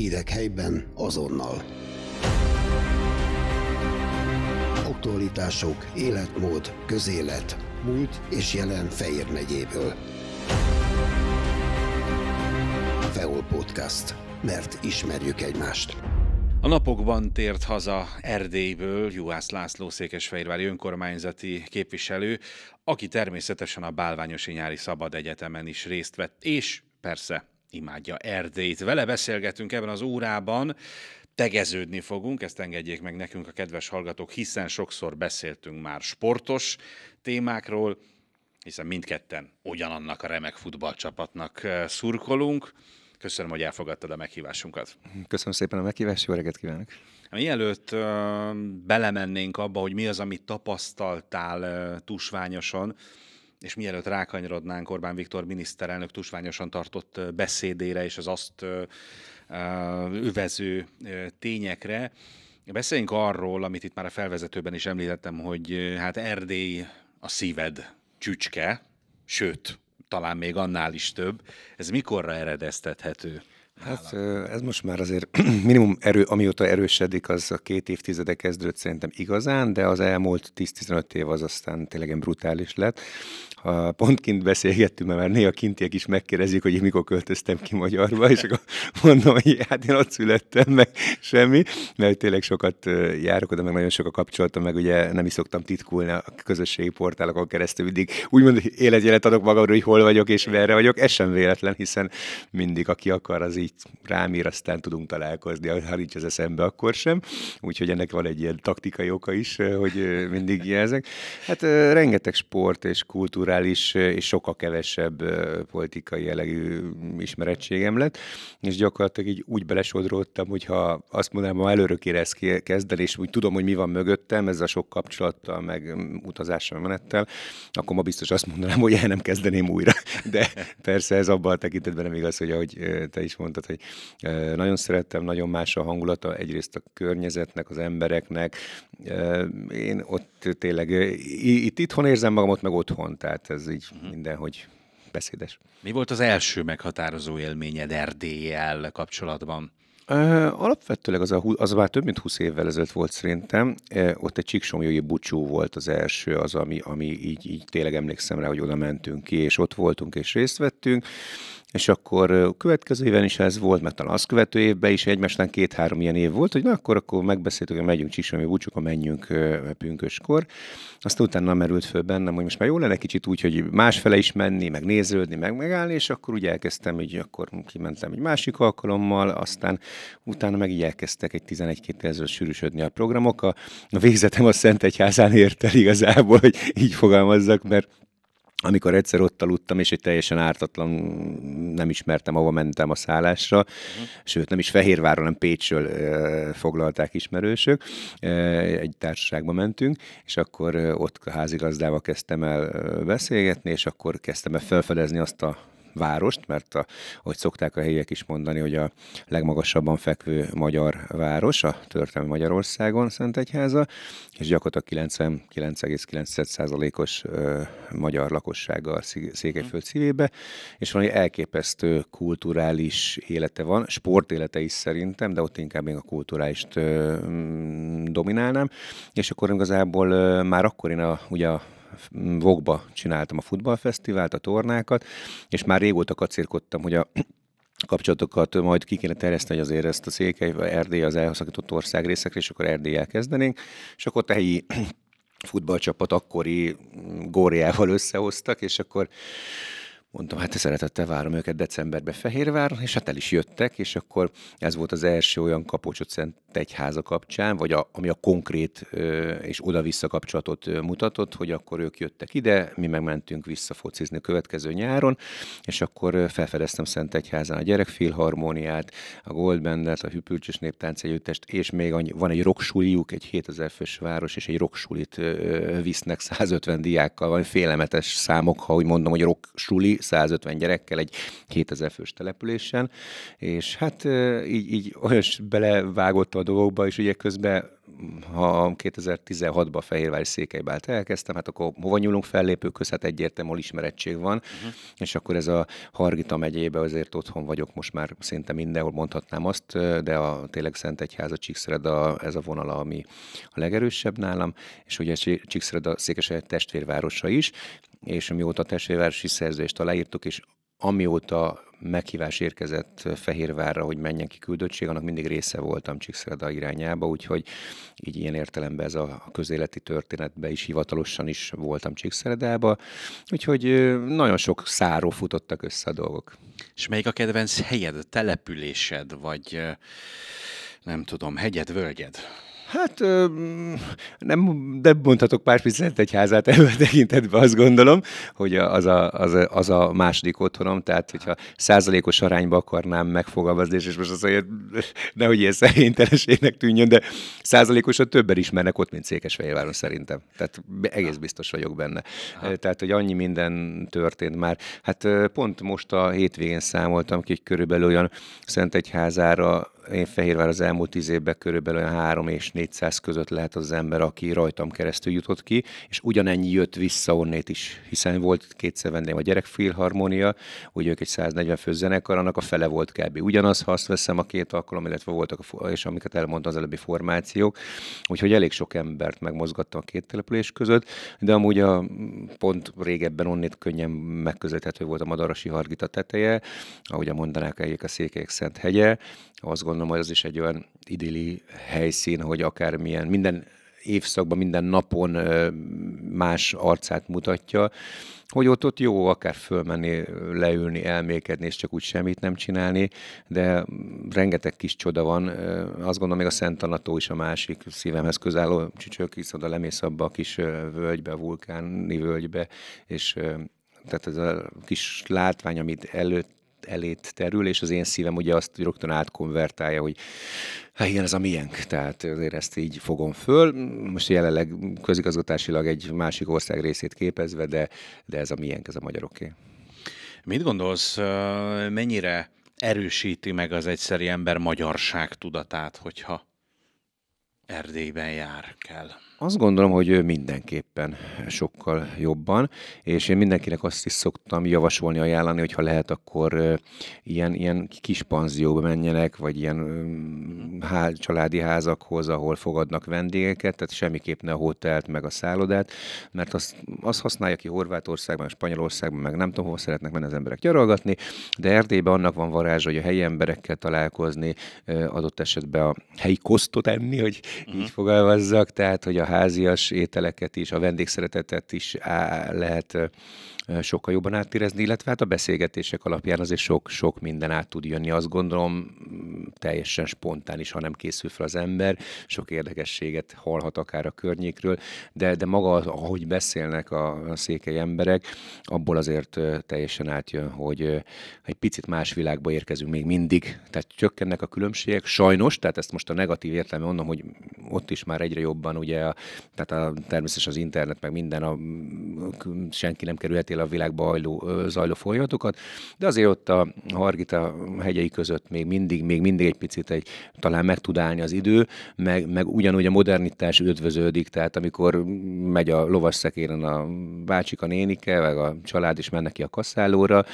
Hírek helyben azonnal. Aktualitások, életmód, közélet, múlt és jelen Fejér megyéből. Feol Podcast. Mert ismerjük egymást. A napokban tért haza Erdélyből Juhász László Székesfehérvári önkormányzati képviselő, aki természetesen a Bálványosi Nyári Szabad Egyetemen is részt vett, és persze imádja Erdélyt. Vele beszélgetünk ebben az órában, tegeződni fogunk, ezt engedjék meg nekünk a kedves hallgatók, hiszen sokszor beszéltünk már sportos témákról, hiszen mindketten ugyanannak a remek futballcsapatnak eh, szurkolunk. Köszönöm, hogy elfogadtad a meghívásunkat. Köszönöm szépen a meghívást, jó reggelt kívánok! Mielőtt uh, belemennénk abba, hogy mi az, amit tapasztaltál uh, tusványosan, és mielőtt rákanyarodnánk Orbán Viktor miniszterelnök tusványosan tartott beszédére és az azt övező tényekre, beszéljünk arról, amit itt már a felvezetőben is említettem, hogy hát Erdély a szíved csücske, sőt, talán még annál is több. Ez mikorra eredeztethető? Hát ez most már azért minimum erő, amióta erősödik, az a két évtizede kezdődött szerintem igazán, de az elmúlt 10-15 év az aztán tényleg brutális lett. Ha pont kint beszélgettünk, mert már néha kintiek is megkérdezik, hogy én mikor költöztem ki Magyarba, és akkor mondom, hogy hát én ott születtem, meg semmi, mert tényleg sokat járok oda, meg nagyon sokat kapcsolatom, meg ugye nem is szoktam titkulni a közösségi portálokon keresztül, mindig úgymond életjelet adok magamról, hogy hol vagyok és merre vagyok, ez sem véletlen, hiszen mindig aki akar, az így rám ír, aztán tudunk találkozni, ha nincs az eszembe, akkor sem. Úgyhogy ennek van egy ilyen taktikai oka is, hogy mindig jelzek. Hát rengeteg sport és kulturális és sokkal kevesebb politikai jellegű ismerettségem lett, és gyakorlatilag így úgy belesodródtam, hogyha azt mondanám, ha előről kéne ezt kezdeni, és úgy tudom, hogy mi van mögöttem, ez a sok kapcsolattal, meg utazással, menettel, akkor ma biztos azt mondanám, hogy el nem kezdeném újra. De persze ez abban a tekintetben nem igaz, hogy ahogy te is mondtad, hogy nagyon szerettem, nagyon más a hangulata, egyrészt a környezetnek, az embereknek. Én ott tényleg, itt itthon érzem magamat, meg otthon, tehát tehát ez így uh-huh. mindenhogy beszédes. Mi volt az első meghatározó élményed Erdélyel kapcsolatban? Alapvetőleg az, a, az már több mint 20 évvel ezelőtt volt szerintem. Ott egy Csíksomjói bucsú volt az első, az, ami, ami így, így tényleg emlékszem rá, hogy oda mentünk ki, és ott voltunk, és részt vettünk és akkor a következő éven is ez volt, mert talán az követő évben is egymásnál két-három ilyen év volt, hogy na akkor, akkor megbeszéltük, hogy megyünk Csisomé búcsúkon, menjünk pünköskor. Aztán utána merült föl bennem, hogy most már jó lenne kicsit úgy, hogy másfele is menni, meg néződni, meg megállni, és akkor úgy elkezdtem, hogy akkor kimentem egy másik alkalommal, aztán utána meg így elkezdtek egy 11-2 ezer sűrűsödni a programok. A, a végzetem a Szentegyházán ért el igazából, hogy így fogalmazzak, mert amikor egyszer ott aludtam, és egy teljesen ártatlan, nem ismertem, ahova mentem a szállásra, uh-huh. sőt, nem is Fehérváron, hanem Pécsről e, foglalták ismerősök, e, egy társaságba mentünk, és akkor ott a házigazdával kezdtem el beszélgetni, és akkor kezdtem el felfedezni azt a várost, mert a, ahogy szokták a helyiek is mondani, hogy a legmagasabban fekvő magyar város, a történelmi Magyarországon Szentegyháza, és gyakorlatilag 99,9%-os magyar lakossággal Székelyföld szívébe, és van egy elképesztő kulturális élete van, sportélete is szerintem, de ott inkább még a kulturális mm, dominálnám, és akkor igazából már akkor én a, ugye a Vogba csináltam a futballfesztivált, a tornákat, és már régóta kacérkodtam, hogy a kapcsolatokat majd ki kéne terjeszteni, hogy azért ezt a Székely, Erdély az elhaszakított ország részekre, és akkor Erdélyel kezdenénk, és akkor a helyi futballcsapat akkori góriával összehoztak, és akkor Mondtam, hát szeretettel várom őket decemberbe Fehérvár, és hát el is jöttek, és akkor ez volt az első olyan kapocsot Szent Egyháza kapcsán, vagy a, ami a konkrét ö, és oda-vissza kapcsolatot ö, mutatott, hogy akkor ők jöttek ide, mi megmentünk vissza focizni a következő nyáron, és akkor ö, felfedeztem Szent Egyházán a gyerekfilharmóniát, a Gold a Hüpülcsös Néptánc együttest, és még annyi, van egy rocksuliuk, egy 7000 fős város, és egy rocksulit ö, visznek 150 diákkal, van félelmetes számok, ha úgy mondom, hogy rocksuli, 150 gyerekkel egy 2000 fős településen, és hát így, így olyan belevágott a dolgokba, és ugye közben ha 2016-ban a Fehérvári Székelybált elkezdtem, hát akkor hova nyúlunk fellépőköz, hát egyértelműen ismerettség van, uh-huh. és akkor ez a Hargita megyébe azért otthon vagyok most már szinte mindenhol mondhatnám azt, de a tényleg Szentegyháza, Csíkszereda, ez a vonala, ami a legerősebb nálam, és ugye Csíkszereda Székesfehérvár testvérvárosa is, és mióta testvérvárosi szerződést aláírtuk, és amióta meghívás érkezett Fehérvárra, hogy menjen ki küldöttség, annak mindig része voltam Csíkszereda irányába, úgyhogy így ilyen értelemben ez a közéleti történetben is hivatalosan is voltam Csíkszeredába, úgyhogy nagyon sok száró futottak össze a dolgok. És melyik a kedvenc helyed, településed, vagy nem tudom, hegyed, völgyed? Hát nem, de mondhatok pár Szent egy házát ebben tekintetben, azt gondolom, hogy az a, az, a, az a második otthonom, tehát hogyha százalékos arányba akarnám megfogalmazni, és most az olyan, nehogy ilyen szerénytelenségnek tűnjön, de százalékosat többen ismernek ott, mint Székesfehérváron szerintem. Tehát egész biztos vagyok benne. Aha. Tehát, hogy annyi minden történt már. Hát pont most a hétvégén számoltam ki, körülbelül olyan Szentegyházára én Fehérvár az elmúlt tíz évben körülbelül olyan 3 és 400 között lehet az ember, aki rajtam keresztül jutott ki, és ugyanennyi jött vissza onnét is, hiszen volt kétszer vendégem a gyerekfilharmónia, ugye ők egy 140 fő zenekar, annak a fele volt kb. Ugyanaz, ha azt veszem a két alkalom, illetve voltak, a, és amiket elmondtam az előbbi formációk, úgyhogy elég sok embert megmozgattam a két település között, de amúgy a pont régebben onnét könnyen megközelíthető volt a Madarasi Hargita teteje, ahogy mondanák a Székelyek Szent hegye, azt gondolom, hogy az is egy olyan idilli helyszín, hogy akármilyen, minden évszakban, minden napon más arcát mutatja, hogy ott, ott jó akár fölmenni, leülni, elmékedni, és csak úgy semmit nem csinálni, de rengeteg kis csoda van. Azt gondolom, még a Szent Anató is a másik szívemhez közálló csücsök, hisz oda lemész abba a kis völgybe, vulkáni völgybe, és tehát ez a kis látvány, amit előtt elét terül, és az én szívem ugye azt rögtön átkonvertálja, hogy hát igen, ez a miénk, tehát azért ezt így fogom föl. Most jelenleg közigazgatásilag egy másik ország részét képezve, de, de ez a miénk, ez a magyaroké. Mit gondolsz, mennyire erősíti meg az egyszeri ember magyarság tudatát, hogyha Erdélyben jár kell? Azt gondolom, hogy mindenképpen sokkal jobban, és én mindenkinek azt is szoktam javasolni, ajánlani, hogy ha lehet, akkor ilyen, ilyen kis panzióba menjenek, vagy ilyen há, családi házakhoz, ahol fogadnak vendégeket, tehát semmiképp ne a hotelt, meg a szállodát, mert azt, azt használja ki Horvátországban, Spanyolországban, meg nem tudom, hova szeretnek menni az emberek gyarolgatni, de Erdélyben annak van varázsa, hogy a helyi emberekkel találkozni, adott esetben a helyi kosztot enni, hogy uh-huh. így fogalmazzak, tehát hogy a házias ételeket is, a vendégszeretetet is á, lehet sokkal jobban átérezni, illetve hát a beszélgetések alapján azért sok-sok minden át tud jönni. Azt gondolom teljesen spontán is, ha nem készül fel az ember, sok érdekességet hallhat akár a környékről, de, de maga, ahogy beszélnek a, a székely emberek, abból azért teljesen átjön, hogy egy picit más világba érkezünk még mindig. Tehát csökkennek a különbségek, sajnos, tehát ezt most a negatív értelemben mondom, hogy ott is már egyre jobban ugye, a, tehát a, természetesen az internet, meg minden, a, senki nem kerülheti a világba hajló, zajló folyamatokat, de azért ott a Hargita hegyei között még mindig, még mindig egy picit egy, talán meg tud állni az idő, meg, meg ugyanúgy a modernitás üdvöződik, tehát amikor megy a lovas szekéren a bácsika nénike, meg a család is mennek ki a kasszálóra,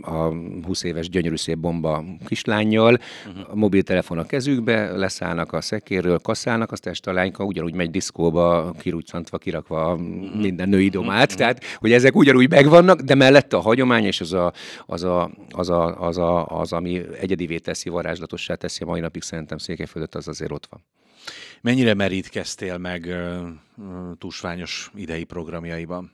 a 20 éves gyönyörű szép bomba kislányjal, uh-huh. a mobiltelefon a kezükbe, leszállnak a szekérről, kasszálnak, azt este a lányka ugyanúgy megy diszkóba, kirújcantva, kirakva minden női domát, uh-huh. tehát hogy ezek ugyanúgy megvannak, de mellette a hagyomány és az, a, az, a, az, a, az, a, az, ami egyedivé teszi, varázslatossá teszi a mai napig szerintem Székelyföldet, az azért ott van. Mennyire merítkeztél meg uh, tusványos idei programjaiban?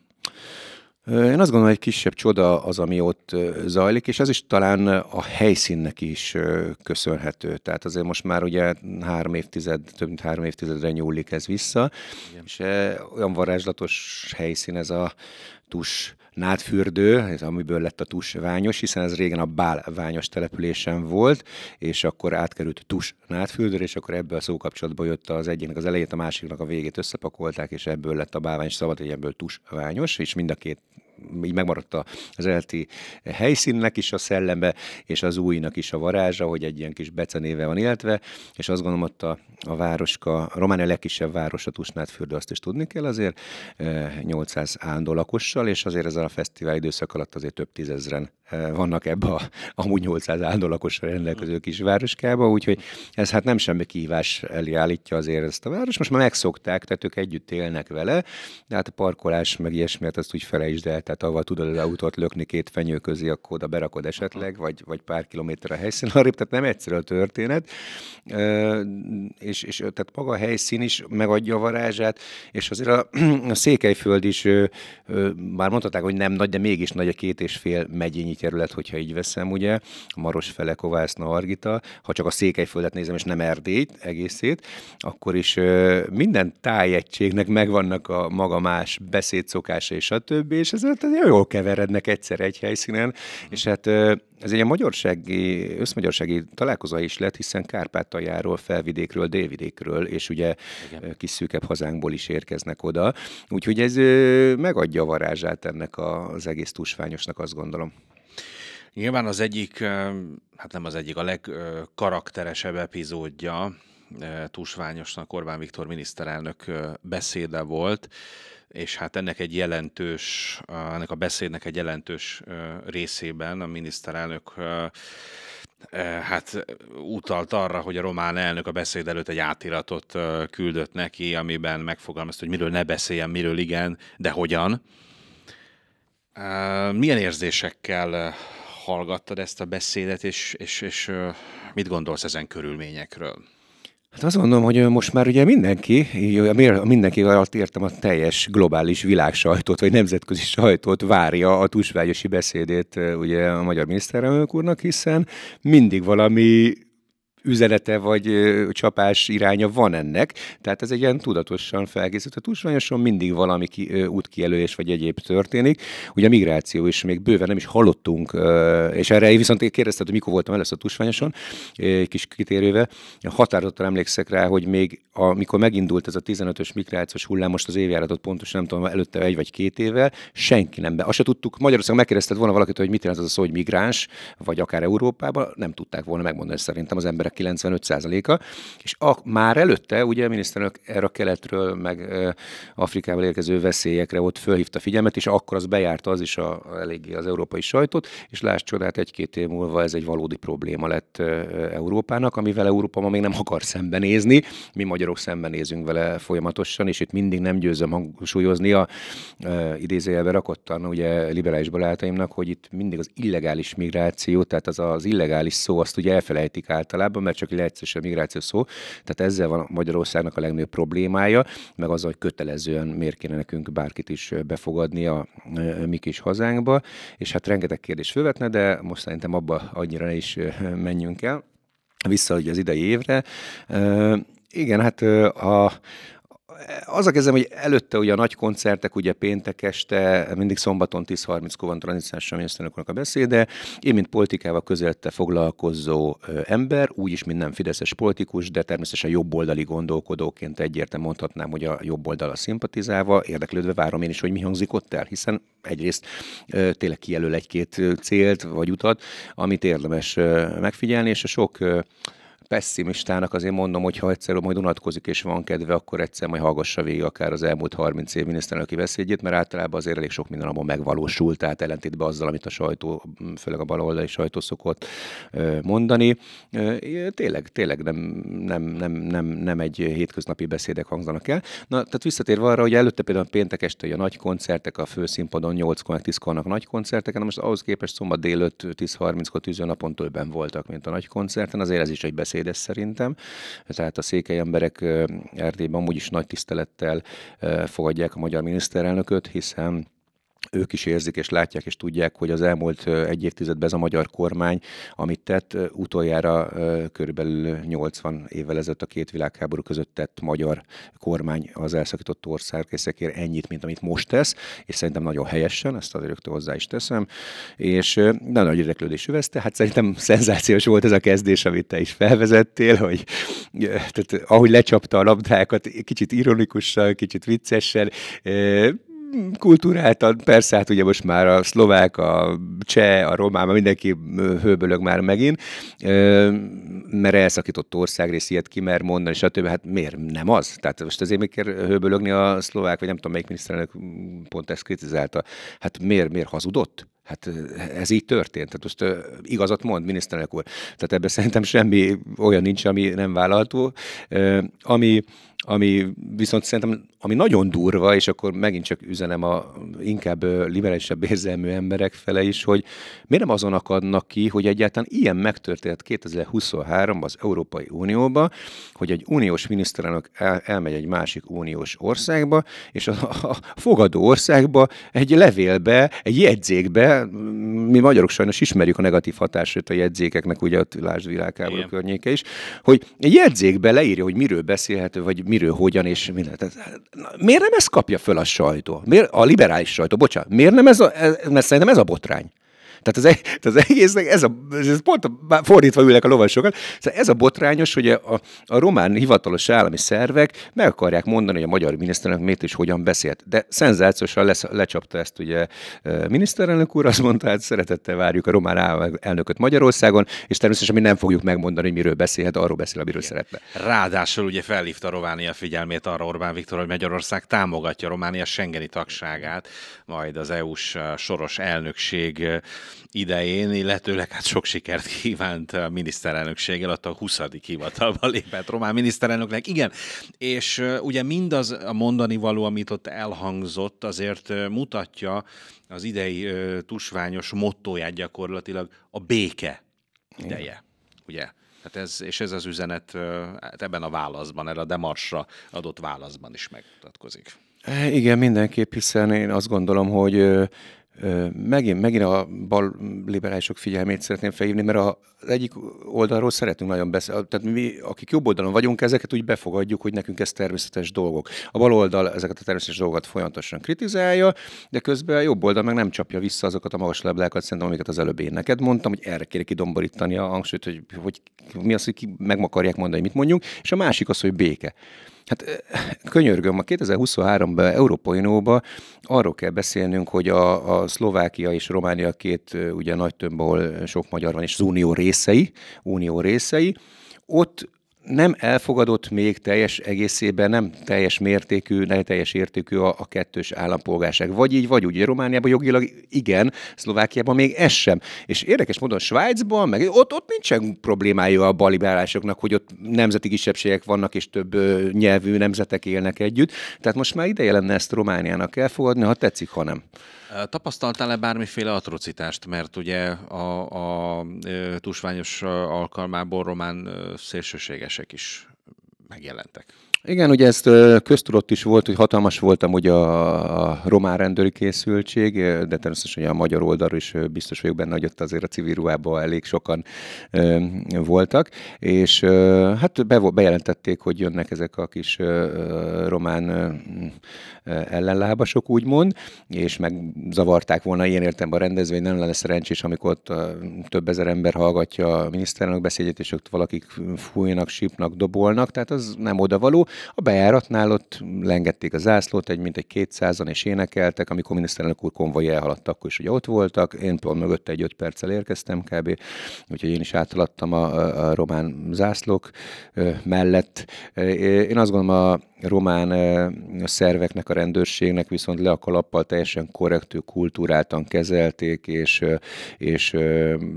Én azt gondolom, hogy egy kisebb csoda az, ami ott zajlik, és ez is talán a helyszínnek is köszönhető. Tehát azért most már ugye három évtized, több mint három évtizedre nyúlik ez vissza, Igen. és olyan varázslatos helyszín ez a tus nádfürdő, ez amiből lett a tus ványos, hiszen ez régen a Bál ványos településen volt, és akkor átkerült tus nádfürdő, és akkor ebből a szókapcsolatból jött az egyiknek az elejét, a másiknak a végét összepakolták, és ebből lett a bálványos szabad, ebből tus ványos, és mind a két így megmaradt az elti helyszínnek is a szelleme, és az újnak is a varázsa, hogy egy ilyen kis becenéve van éltve, és azt gondolom, ott a, a városka, a Románia legkisebb város a Tusnádfürdő, azt is tudni kell azért, 800 állandó lakossal, és azért ezzel a fesztivál időszak alatt azért több tízezren vannak ebbe a amúgy 800 állandó lakosra rendelkező kis városkába, úgyhogy ez hát nem semmi kihívás elé állítja azért ezt a város. Most már megszokták, tehát ők együtt élnek vele, de hát a parkolás meg ilyesmi, hát azt úgy felejtsd el, tehát ahol tudod az autót lökni két fenyő közé, akkor oda berakod esetleg, vagy, vagy pár kilométer a helyszín arrébb, tehát nem egyszerű a történet. És, és tehát maga a helyszín is megadja a varázsát, és azért a, a Székelyföld is, bár mondhatták, hogy nem nagy, de mégis nagy a két és fél megyényi terület, hogyha így veszem, ugye, Maros fele, Kovászna, Argita, ha csak a Székelyföldet nézem, és nem Erdélyt egészét, akkor is minden tájegységnek megvannak a maga más beszédszokása és a többi, és ezért jól keverednek egyszer egy helyszínen, és hát ez egy magyarsági, összmagyarsági találkozó is lett, hiszen Kárpátaljáról, felvidékről, délvidékről, és ugye Igen. kis szűkebb hazánkból is érkeznek oda. Úgyhogy ez megadja a varázsát ennek az egész tusványosnak, azt gondolom. Nyilván az egyik, hát nem az egyik, a legkarakteresebb epizódja Tusványosnak Orbán Viktor miniszterelnök beszéde volt, és hát ennek egy jelentős, ennek a beszédnek egy jelentős részében a miniszterelnök hát utalt arra, hogy a román elnök a beszéd előtt egy átiratot küldött neki, amiben megfogalmazta, hogy miről ne beszéljen, miről igen, de hogyan. Milyen érzésekkel hallgattad ezt a beszédet, és, és, és mit gondolsz ezen körülményekről? Hát azt gondolom, hogy most már ugye mindenki, mindenki alatt értem a teljes globális világsajtót, vagy nemzetközi sajtót várja a tusványosi beszédét ugye a magyar miniszterelnök úrnak, hiszen mindig valami üzenete vagy ö, csapás iránya van ennek, tehát ez egy ilyen tudatosan felkészült. A tusványoson mindig valami ki, ö, útkijelölés vagy egyéb történik. Ugye a migráció is még bőven nem is hallottunk, ö, és erre viszont kérdezted, hogy mikor voltam először a tusványoson, egy kis kitérővel. Határozottan emlékszek rá, hogy még amikor megindult ez a 15-ös migrációs hullám, most az évjáratot pontosan nem tudom, előtte egy vagy két évvel, senki nem be. Azt se tudtuk, Magyarországon megkérdezted volna valakit, hogy mit jelent az a szó, hogy migráns, vagy akár Európában, nem tudták volna megmondani szerintem az emberek 95%-a, és a, már előtte ugye a miniszterelnök erre a keletről, meg Afrikából érkező veszélyekre ott fölhívta figyelmet, és akkor az bejárta az is a, eléggé az európai sajtot, és láss csodát, egy-két év múlva ez egy valódi probléma lett Európának, amivel Európa ma még nem akar szembenézni, mi magyarok szembenézünk vele folyamatosan, és itt mindig nem győzöm hangsúlyozni a idézőjelbe rakottan ugye liberális barátaimnak, hogy itt mindig az illegális migráció, tehát az az illegális szó, azt ugye elfelejtik általában, mert csak leegyszerűsebb migráció szó. Tehát ezzel van Magyarországnak a legnagyobb problémája, meg az, hogy kötelezően miért kéne nekünk bárkit is befogadni a mi kis hazánkba. És hát rengeteg kérdés fölvetne, de most szerintem abba annyira is menjünk el. Vissza ugye az idei évre. Igen, hát a, az a kezdem, hogy előtte ugye a nagy koncertek, ugye péntek este, mindig szombaton 10.30-kor van tranzíciással miniszterelnöknek a beszéde. Én, mint politikával közölte foglalkozó ember, úgyis minden fideszes politikus, de természetesen jobboldali gondolkodóként egyértelműen mondhatnám, hogy a jobb oldal a szimpatizálva, érdeklődve várom én is, hogy mi hangzik ott el, hiszen egyrészt tényleg kijelöl egy-két célt vagy utat, amit érdemes megfigyelni, és a sok pessimistának azért mondom, hogy ha egyszer majd unatkozik és van kedve, akkor egyszer majd hallgassa végig akár az elmúlt 30 év miniszterelnöki beszédjét, mert általában azért elég sok minden abban megvalósult, tehát ellentétben azzal, amit a sajtó, főleg a baloldali sajtó szokott mondani. Tényleg, tényleg nem, nem, nem, nem, nem egy hétköznapi beszédek hangzanak el. Na, tehát visszatérve arra, hogy előtte például péntek este a nagy koncertek, a főszínpadon 8 10 nagy koncerteken, most ahhoz képest szombat délőtt 10-30-kor tűzőnapon többen voltak, mint a nagy koncerten, azért ez is egy beszéd beszédes szerintem. Tehát a székely emberek Erdélyben amúgy is nagy tisztelettel fogadják a magyar miniszterelnököt, hiszen ők is érzik és látják és tudják, hogy az elmúlt egy évtizedben ez a magyar kormány, amit tett, utoljára körülbelül 80 évvel ezelőtt a két világháború között tett magyar kormány az elszakított országrészekért ennyit, mint amit most tesz, és szerintem nagyon helyesen, ezt azért rögtön hozzá is teszem, és de nagy érdeklődés övezte. Hát szerintem szenzációs volt ez a kezdés, amit te is felvezettél, hogy tehát, ahogy lecsapta a labdákat, kicsit ironikusan, kicsit viccesen, kultúráltan, persze hát ugye most már a szlovák, a cseh, a román, mindenki hőbölög már megint, mert elszakított országrész ilyet ki mer mondani, stb. Hát miért nem az? Tehát most azért még kell hőbölögni a szlovák, vagy nem tudom, melyik miniszterelnök pont ezt kritizálta. Hát miért, miért hazudott? Hát ez így történt. Tehát most igazat mond, miniszterelnök úr. Tehát ebben szerintem semmi olyan nincs, ami nem vállalható. Ami, ami viszont szerintem, ami nagyon durva, és akkor megint csak üzenem a inkább liberálisabb érzelmű emberek fele is, hogy miért nem azon akadnak ki, hogy egyáltalán ilyen megtörtént 2023-ban az Európai Unióba, hogy egy uniós miniszterelnök el, elmegy egy másik uniós országba, és a, a fogadó országba egy levélbe, egy jegyzékbe, mi magyarok sajnos ismerjük a negatív hatását a jegyzékeknek, ugye a lásd világháború környéke is, hogy egy jegyzékbe leírja, hogy miről beszélhető, vagy miről, hogyan és mi lehet. Miért nem ezt kapja föl a sajtó? Miért, a liberális sajtó, bocsánat, miért nem ez a, mert szerintem ez a botrány. Tehát az, az egésznek ez a, ez pont a, fordítva ülnek a lovasokat, szóval ez a botrányos, hogy a, a, a román hivatalos állami szervek meg akarják mondani, hogy a magyar miniszterelnök miért és hogyan beszélt. De szenzációsan lesz, lecsapta ezt ugye miniszterelnök úr, azt mondta, hát szeretettel várjuk a román elnököt Magyarországon, és természetesen mi nem fogjuk megmondani, hogy miről beszélhet, arról beszél, amiről Igen. szeretne. Ráadásul ugye felhívta Románia figyelmét arra Orbán Viktor, hogy Magyarország támogatja Románia Schengeni tagságát, majd az EU-s soros elnökség idején, illetőleg hát sok sikert kívánt a miniszterelnökséggel, a 20. hivatalba lépett román miniszterelnöknek. Igen, és ugye mindaz a mondani való, amit ott elhangzott, azért mutatja az idei tusványos mottóját gyakorlatilag a béke ideje. Igen. Ugye? Hát ez, és ez az üzenet hát ebben a válaszban, erre a Demarsra adott válaszban is megmutatkozik. Igen, mindenképp, hiszen én azt gondolom, hogy Megint, megint a bal liberálisok figyelmét szeretném felhívni, mert az egyik oldalról szeretünk nagyon beszélni, tehát mi, akik jobb oldalon vagyunk, ezeket úgy befogadjuk, hogy nekünk ez természetes dolgok. A bal oldal ezeket a természetes dolgokat folyamatosan kritizálja, de közben a jobb oldal meg nem csapja vissza azokat a magas leblákat, szerintem, amiket az előbb én neked mondtam, hogy erre kéne kidomborítani a hangsúlyt, hogy, hogy mi az, hogy ki meg akarják mondani, mit mondjunk, és a másik az, hogy béke. Hát könyörgöm, a 2023-ban Európai Unióban arról kell beszélnünk, hogy a, a Szlovákia és Románia két ugye nagy tömb, ahol sok magyar van, és az unió részei, unió részei, ott nem elfogadott még teljes egészében, nem teljes mértékű, nem teljes értékű a, a kettős állampolgárság. Vagy így, vagy úgy. Ugye Romániában jogilag igen, Szlovákiában még ez sem. És érdekes módon Svájcban, meg ott, ott nincsen problémája a balibálásoknak, hogy ott nemzeti kisebbségek vannak, és több ö, nyelvű nemzetek élnek együtt. Tehát most már ideje lenne ezt Romániának elfogadni, ha tetszik, ha nem. Tapasztaltál-e bármiféle atrocitást, mert ugye a, a, tusványos alkalmából román szélsőségesek is megjelentek? Igen, ugye ezt köztudott is volt, hogy hatalmas voltam ugye a, román rendőri készültség, de természetesen a magyar oldalról is biztos vagyok benne, hogy ott azért a civil ruhában elég sokan voltak, és hát be, bejelentették, hogy jönnek ezek a kis román ellenlábasok, úgymond, és megzavarták volna ilyen értelemben a rendezvény, nem lenne szerencsés, amikor ott több ezer ember hallgatja a miniszterelnök beszédét, és ott valakik fújnak, sípnak, dobolnak, tehát az nem odavaló. A bejáratnál ott lengették a zászlót, egy mintegy kétszázan, és énekeltek, amikor miniszterelnök úr konvoj elhaladt, akkor is ugye ott voltak. Én pont mögötte egy öt perccel érkeztem kb. Úgyhogy én is áthaladtam a, a, román zászlók mellett. Én azt gondolom, a román szerveknek, a rendőrségnek viszont le a kalappal teljesen korrektű, kultúráltan kezelték, és, és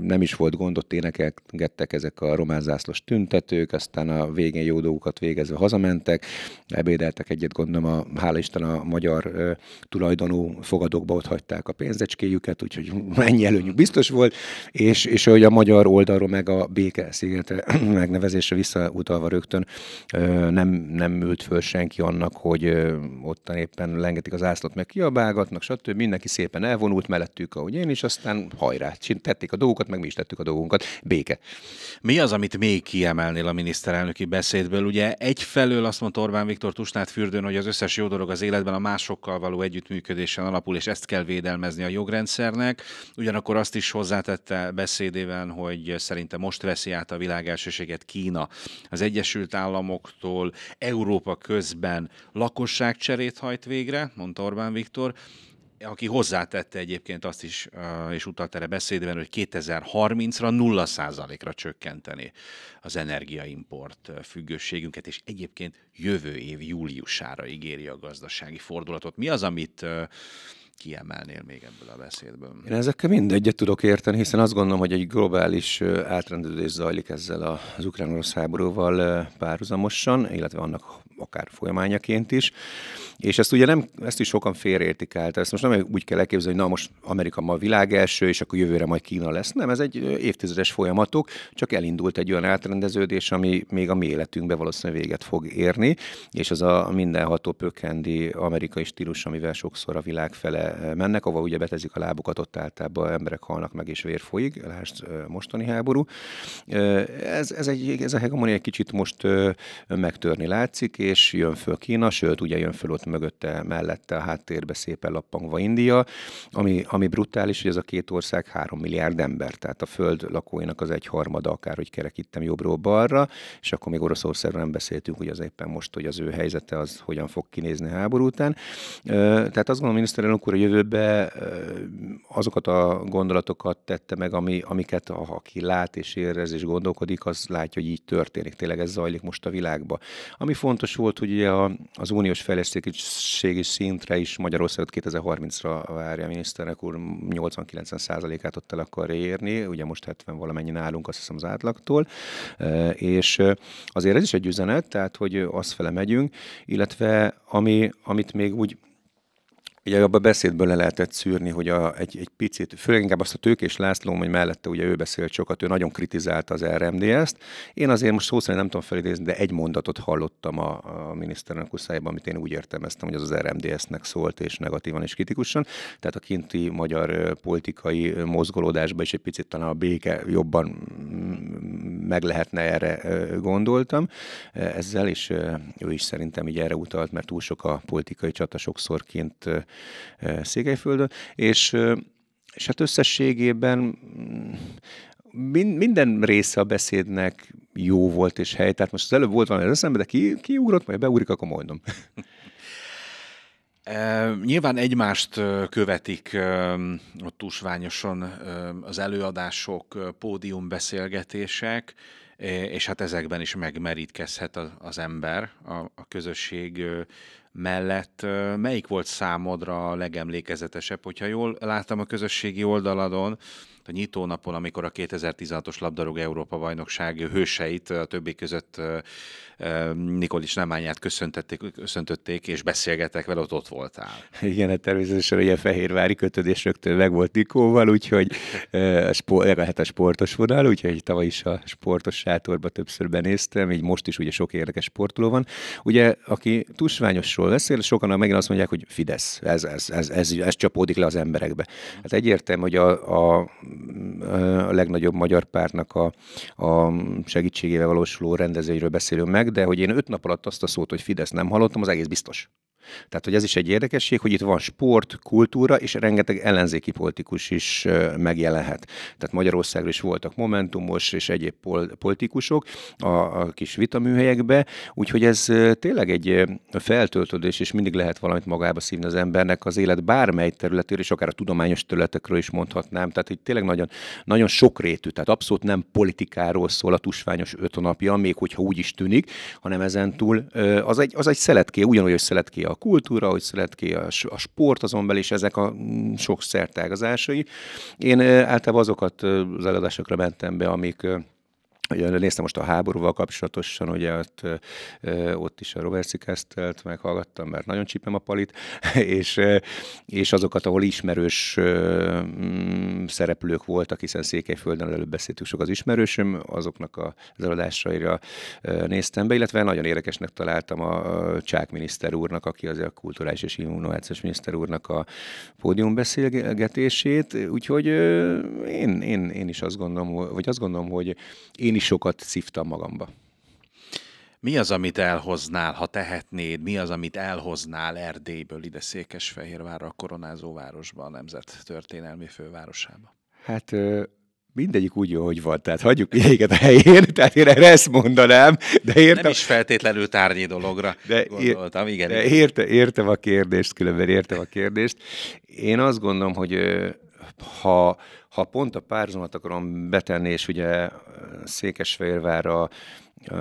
nem is volt gondot, énekelgettek ezek a román zászlós tüntetők, aztán a végén jó dolgokat végezve hazamentek, ebédeltek egyet, gondolom, a, hála Isten a magyar tulajdonú fogadókba ott hagyták a pénzecskéjüket, úgyhogy ennyi előnyük biztos volt, és, és hogy a magyar oldalról meg a béke szigete megnevezésre visszautalva rögtön nem, nem ült föl senki annak, hogy ott éppen lengetik az ászlót, meg kiabálgatnak, stb. Mindenki szépen elvonult mellettük, ahogy én is, aztán hajrá, tették a dolgokat, meg mi is tettük a dolgunkat. Béke. Mi az, amit még kiemelnél a miniszterelnöki beszédből? Ugye egyfelől azt mondta Orbán Viktor Tusnát fürdőn, hogy az összes jó dolog az életben a másokkal való együttműködésen alapul, és ezt kell védelmezni a jogrendszernek. Ugyanakkor azt is hozzátette beszédében, hogy szerinte most veszi át a világ elsőséget Kína az Egyesült Államoktól, Európa közben lakosságcserét hajt végre, mondta Orbán Viktor, aki hozzátette egyébként azt is, és utalt erre beszédben, hogy 2030-ra 0%-ra csökkenteni az energiaimport függőségünket, és egyébként jövő év júliusára ígéri a gazdasági fordulatot. Mi az, amit kiemelnél még ebből a beszédből? Én ezekkel mind egyet tudok érteni, hiszen azt gondolom, hogy egy globális átrendeződés zajlik ezzel az ukrán-orosz háborúval párhuzamosan, illetve annak akár folyamányaként is. És ezt ugye nem, ezt is sokan félreértik el. Ezt most nem úgy kell elképzelni, hogy na most Amerika ma a világ első, és akkor jövőre majd Kína lesz. Nem, ez egy évtizedes folyamatok, csak elindult egy olyan átrendeződés, ami még a mi életünkbe valószínűleg véget fog érni, és az a mindenható pökhendi amerikai stílus, amivel sokszor a világ fele mennek, ahol ugye betezik a lábukat, ott általában emberek halnak meg és vér folyik, lásd mostani háború. Ez, ez, egy, ez a hegemonia egy kicsit most megtörni látszik, és jön föl Kína, sőt, ugye jön föl ott mögötte, mellette a háttérbe szépen lappangva India, ami, ami brutális, hogy ez a két ország három milliárd ember, tehát a föld lakóinak az egy harmada, akár hogy kerekítem jobbról balra, és akkor még Oroszországról nem beszéltünk, hogy az éppen most, hogy az ő helyzete az hogyan fog kinézni háború után. Tehát azt gondolom, miniszterelnök úr a jövőbe azokat a gondolatokat tette meg, ami, amiket aki lát és érez és gondolkodik, az látja, hogy így történik. Tényleg ez zajlik most a világban. Ami fontos volt, hogy ugye az uniós fejlesztés segítségi szintre is Magyarországot 2030-ra várja a miniszternek úr, 80-90 át ott el akarja érni, ugye most 70 valamennyi nálunk, azt hiszem az átlagtól, és azért ez is egy üzenet, tehát hogy azt fele megyünk, illetve ami, amit még úgy Ugye abban a beszédből le lehetett szűrni, hogy a, egy, egy picit, főleg inkább azt a Tőkés László, hogy mellette ugye ő beszélt sokat, ő nagyon kritizálta az RMDS-t. Én azért most szó szerint nem tudom felidézni, de egy mondatot hallottam a, a miniszterelnök szájában, amit én úgy értelmeztem, hogy az az RMDS-nek szólt, és negatívan és kritikusan. Tehát a kinti magyar politikai mozgolódásban is egy picit talán a béke jobban meg lehetne erre gondoltam ezzel, és ő is szerintem így erre utalt, mert túl sok a politikai csata sokszor kint Székelyföldön, és, és hát összességében mm, minden része a beszédnek jó volt és hely. Tehát most az előbb volt valami az eszembe, de ki, ki ugrott, majd beugrik, akkor mondom. E, nyilván egymást követik e, ott tusványosan e, az előadások, pódiumbeszélgetések, és hát ezekben is megmerítkezhet az ember a, a közösség mellett melyik volt számodra a legemlékezetesebb? Hogyha jól láttam a közösségi oldaladon, a nyitónapon, amikor a 2016-os labdarúgó Európa bajnokság hőseit a többi között Nikolics Nemányát köszöntették, köszöntötték, és beszélgettek vele, ott ott voltál. Igen, hát természetesen ugye a fehérvári kötődés rögtön meg volt Nikóval, úgyhogy a sport, lehet a sportos vonal, úgyhogy tavaly is a sportos sátorba többször benéztem, így most is ugye sok érdekes sportoló van. Ugye, aki tusványosról beszél, sokan megint azt mondják, hogy Fidesz, ez, ez, ez, ez, ez csapódik le az emberekbe. Hát egyértelmű, hogy a, a a legnagyobb magyar pártnak a, a segítségével valósuló rendezvényről beszélünk meg, de hogy én öt nap alatt azt a szót, hogy Fidesz nem hallottam, az egész biztos. Tehát, hogy ez is egy érdekesség, hogy itt van sport, kultúra, és rengeteg ellenzéki politikus is megjelenhet. Tehát Magyarországról is voltak momentumos és egyéb politikusok a, a kis vitaműhelyekbe, úgyhogy ez tényleg egy feltöltődés, és mindig lehet valamit magába szívni az embernek az élet bármely területéről, és akár a tudományos területekről is mondhatnám. Tehát, hogy tényleg nagyon, nagyon sokrétű, tehát abszolút nem politikáról szól a tusványos öt napja, még hogyha úgy is tűnik, hanem ezen túl az egy, az egy szeletké, ugyanúgy, hogy szeletké a kultúra, hogy szület ki a, a sport azon belül, és ezek a mm, sok szertágazásai. Én általában azokat az előadásokra mentem be, amik Ugye néztem most a háborúval kapcsolatosan, ugye ott, ott is a Robert Szikesztelt meghallgattam, mert nagyon csípem a palit, és, és azokat, ahol ismerős mm, szereplők voltak, hiszen Székelyföldön előbb beszéltük sok az ismerősöm, azoknak az eladásaira néztem be, illetve nagyon érdekesnek találtam a Csák miniszter úrnak, aki azért a kulturális és innovációs miniszter úrnak a pódium beszélgetését, úgyhogy én, én, én is azt gondolom, vagy azt gondolom, hogy én is is sokat szívtam magamba. Mi az, amit elhoznál, ha tehetnéd? Mi az, amit elhoznál Erdélyből ide Székesfehérvárra, a koronázó városba, a nemzet történelmi fővárosába? Hát mindegyik úgy jó, hogy van. Tehát hagyjuk mindegyiket a helyén, tehát én erre ezt mondanám, de értem... Nem is feltétlenül tárgyi dologra de gondoltam, igen. De érte, értem a kérdést, különben értem a kérdést. Én azt gondolom, hogy ha, ha pont a párzomat akarom betenni, és ugye Székesfehérvárra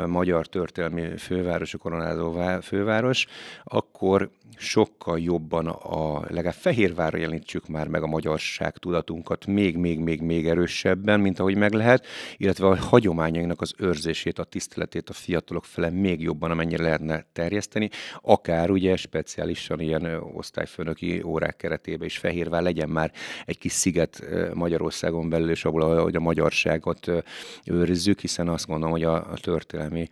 magyar történelmi főváros, a koronázó főváros, akkor sokkal jobban a, legalább Fehérvárra jelenítsük már meg a magyarság tudatunkat még, még, még, még erősebben, mint ahogy meg lehet, illetve a hagyományainknak az őrzését, a tiszteletét a fiatalok fele még jobban, amennyire lehetne terjeszteni, akár ugye speciálisan ilyen osztályfőnöki órák keretében is Fehérvár legyen már egy kis sziget Magyarországon belül, és ahol hogy a magyarságot őrizzük, hiszen azt gondolom, hogy a, a történelmi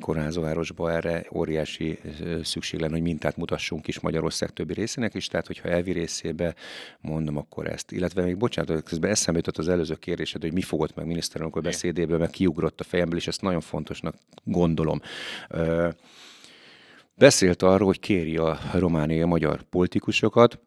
kormányzóvárosban erre óriási szükség lenne, hogy mintát mutassunk is Magyarország többi részének is, tehát hogyha elvi részébe mondom, akkor ezt. Illetve még bocsánat, közben eszembe jutott az előző kérdésed, hogy mi fogott meg miniszterelnök beszédéből, meg kiugrott a fejemből, és ezt nagyon fontosnak gondolom. Beszélt arról, hogy kéri a romániai magyar politikusokat,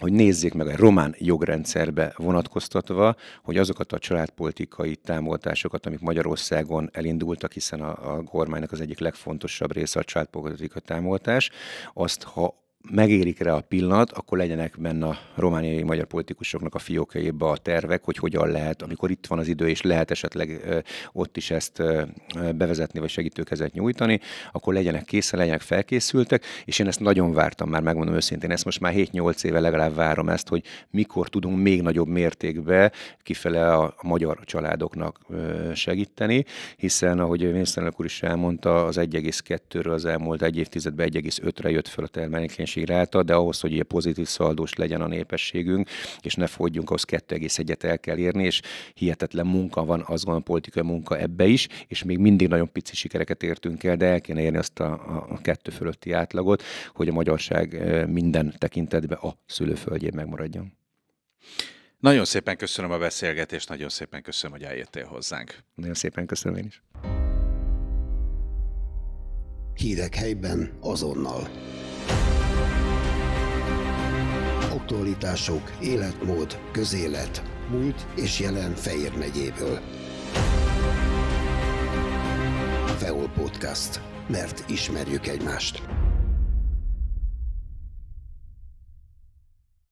hogy nézzék meg a román jogrendszerbe vonatkoztatva, hogy azokat a családpolitikai támogatásokat, amik Magyarországon elindultak, hiszen a, a kormánynak az egyik legfontosabb része a családpolitikai támogatás, azt ha megérik rá a pillanat, akkor legyenek benne a romániai magyar politikusoknak a fiókjaiba a tervek, hogy hogyan lehet, amikor itt van az idő, és lehet esetleg ott is ezt bevezetni, vagy segítőkezet nyújtani, akkor legyenek készen, legyenek felkészültek, és én ezt nagyon vártam már, megmondom őszintén, ezt most már 7-8 éve legalább várom ezt, hogy mikor tudunk még nagyobb mértékbe kifele a, magyar családoknak segíteni, hiszen, ahogy a miniszterelnök úr is elmondta, az 1,2-ről az elmúlt egy évtizedben 1,5-re jött föl a termelékenység népesség ráta, de ahhoz, hogy egy pozitív szaldós legyen a népességünk, és ne fogyjunk, ahhoz 2,1-et el kell érni, és hihetetlen munka van, az van a politikai munka ebbe is, és még mindig nagyon pici sikereket értünk el, de el kéne érni azt a, a kettő fölötti átlagot, hogy a magyarság minden tekintetben a szülőföldjén megmaradjon. Nagyon szépen köszönöm a beszélgetést, nagyon szépen köszönöm, hogy eljöttél hozzánk. Nagyon szépen köszönöm én is. Hírek helyben azonnal. Aktualitások, életmód, közélet, múlt és jelen Fejér megyéből. Feol Podcast. Mert ismerjük egymást.